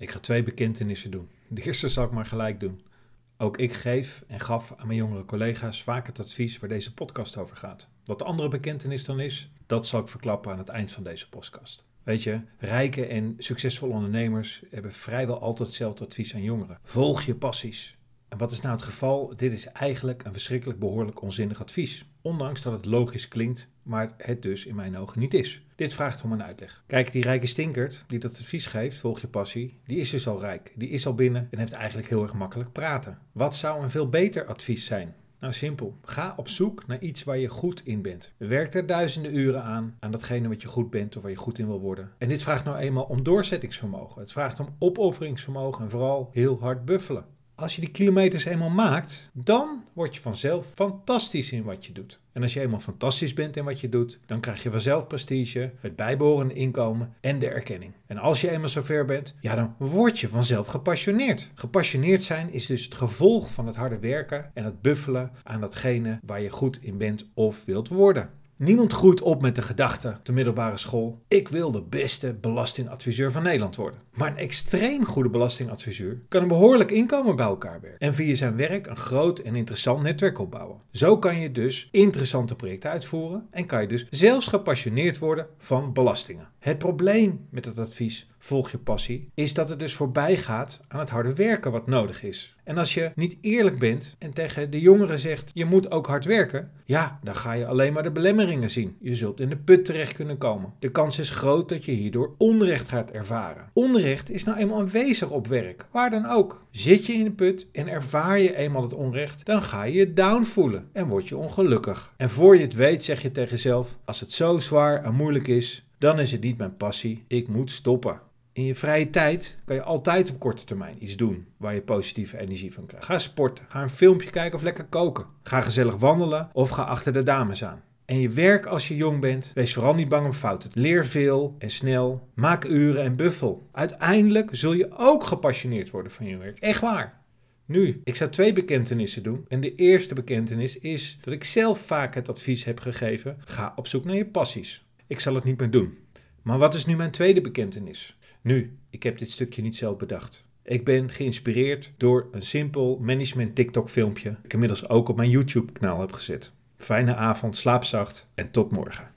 Ik ga twee bekentenissen doen. De eerste zal ik maar gelijk doen. Ook ik geef en gaf aan mijn jongere collega's vaak het advies waar deze podcast over gaat. Wat de andere bekentenis dan is, dat zal ik verklappen aan het eind van deze podcast. Weet je, rijke en succesvolle ondernemers hebben vrijwel altijd hetzelfde advies aan jongeren. Volg je passies. En wat is nou het geval? Dit is eigenlijk een verschrikkelijk behoorlijk onzinnig advies. Ondanks dat het logisch klinkt, maar het dus in mijn ogen niet is. Dit vraagt om een uitleg. Kijk, die rijke stinkert die dat advies geeft, volg je passie, die is dus al rijk. Die is al binnen en heeft eigenlijk heel erg makkelijk praten. Wat zou een veel beter advies zijn? Nou, simpel. Ga op zoek naar iets waar je goed in bent. Werk er duizenden uren aan, aan datgene wat je goed bent of waar je goed in wil worden. En dit vraagt nou eenmaal om doorzettingsvermogen. Het vraagt om opofferingsvermogen en vooral heel hard buffelen als je die kilometers eenmaal maakt, dan word je vanzelf fantastisch in wat je doet. En als je eenmaal fantastisch bent in wat je doet, dan krijg je vanzelf prestige, het bijbehorende inkomen en de erkenning. En als je eenmaal zover bent, ja, dan word je vanzelf gepassioneerd. Gepassioneerd zijn is dus het gevolg van het harde werken en het buffelen aan datgene waar je goed in bent of wilt worden. Niemand groeit op met de gedachte de middelbare school: ik wil de beste belastingadviseur van Nederland worden. Maar een extreem goede belastingadviseur kan een behoorlijk inkomen bij elkaar werken en via zijn werk een groot en interessant netwerk opbouwen. Zo kan je dus interessante projecten uitvoeren en kan je dus zelfs gepassioneerd worden van belastingen. Het probleem met het advies volg je passie is dat het dus voorbij gaat aan het harde werken wat nodig is. En als je niet eerlijk bent en tegen de jongeren zegt je moet ook hard werken, ja, dan ga je alleen maar de belemmeringen zien. Je zult in de put terecht kunnen komen. De kans is groot dat je hierdoor onrecht gaat ervaren. Onrecht is nou eenmaal aanwezig op werk, waar dan ook. Zit je in de put en ervaar je eenmaal het onrecht, dan ga je je down voelen en word je ongelukkig. En voor je het weet zeg je tegen jezelf: als het zo zwaar en moeilijk is, dan is het niet mijn passie. Ik moet stoppen. In je vrije tijd kan je altijd op korte termijn iets doen waar je positieve energie van krijgt. Ga sporten, ga een filmpje kijken of lekker koken. Ga gezellig wandelen of ga achter de dames aan. En je werk als je jong bent, wees vooral niet bang om fouten. Leer veel en snel, maak uren en buffel. Uiteindelijk zul je ook gepassioneerd worden van je werk. Echt waar. Nu, ik zou twee bekentenissen doen. En de eerste bekentenis is dat ik zelf vaak het advies heb gegeven: ga op zoek naar je passies. Ik zal het niet meer doen. Maar wat is nu mijn tweede bekentenis? Nu, ik heb dit stukje niet zelf bedacht. Ik ben geïnspireerd door een simpel management TikTok filmpje. Ik inmiddels ook op mijn YouTube kanaal heb gezet. Fijne avond, slaap zacht en tot morgen.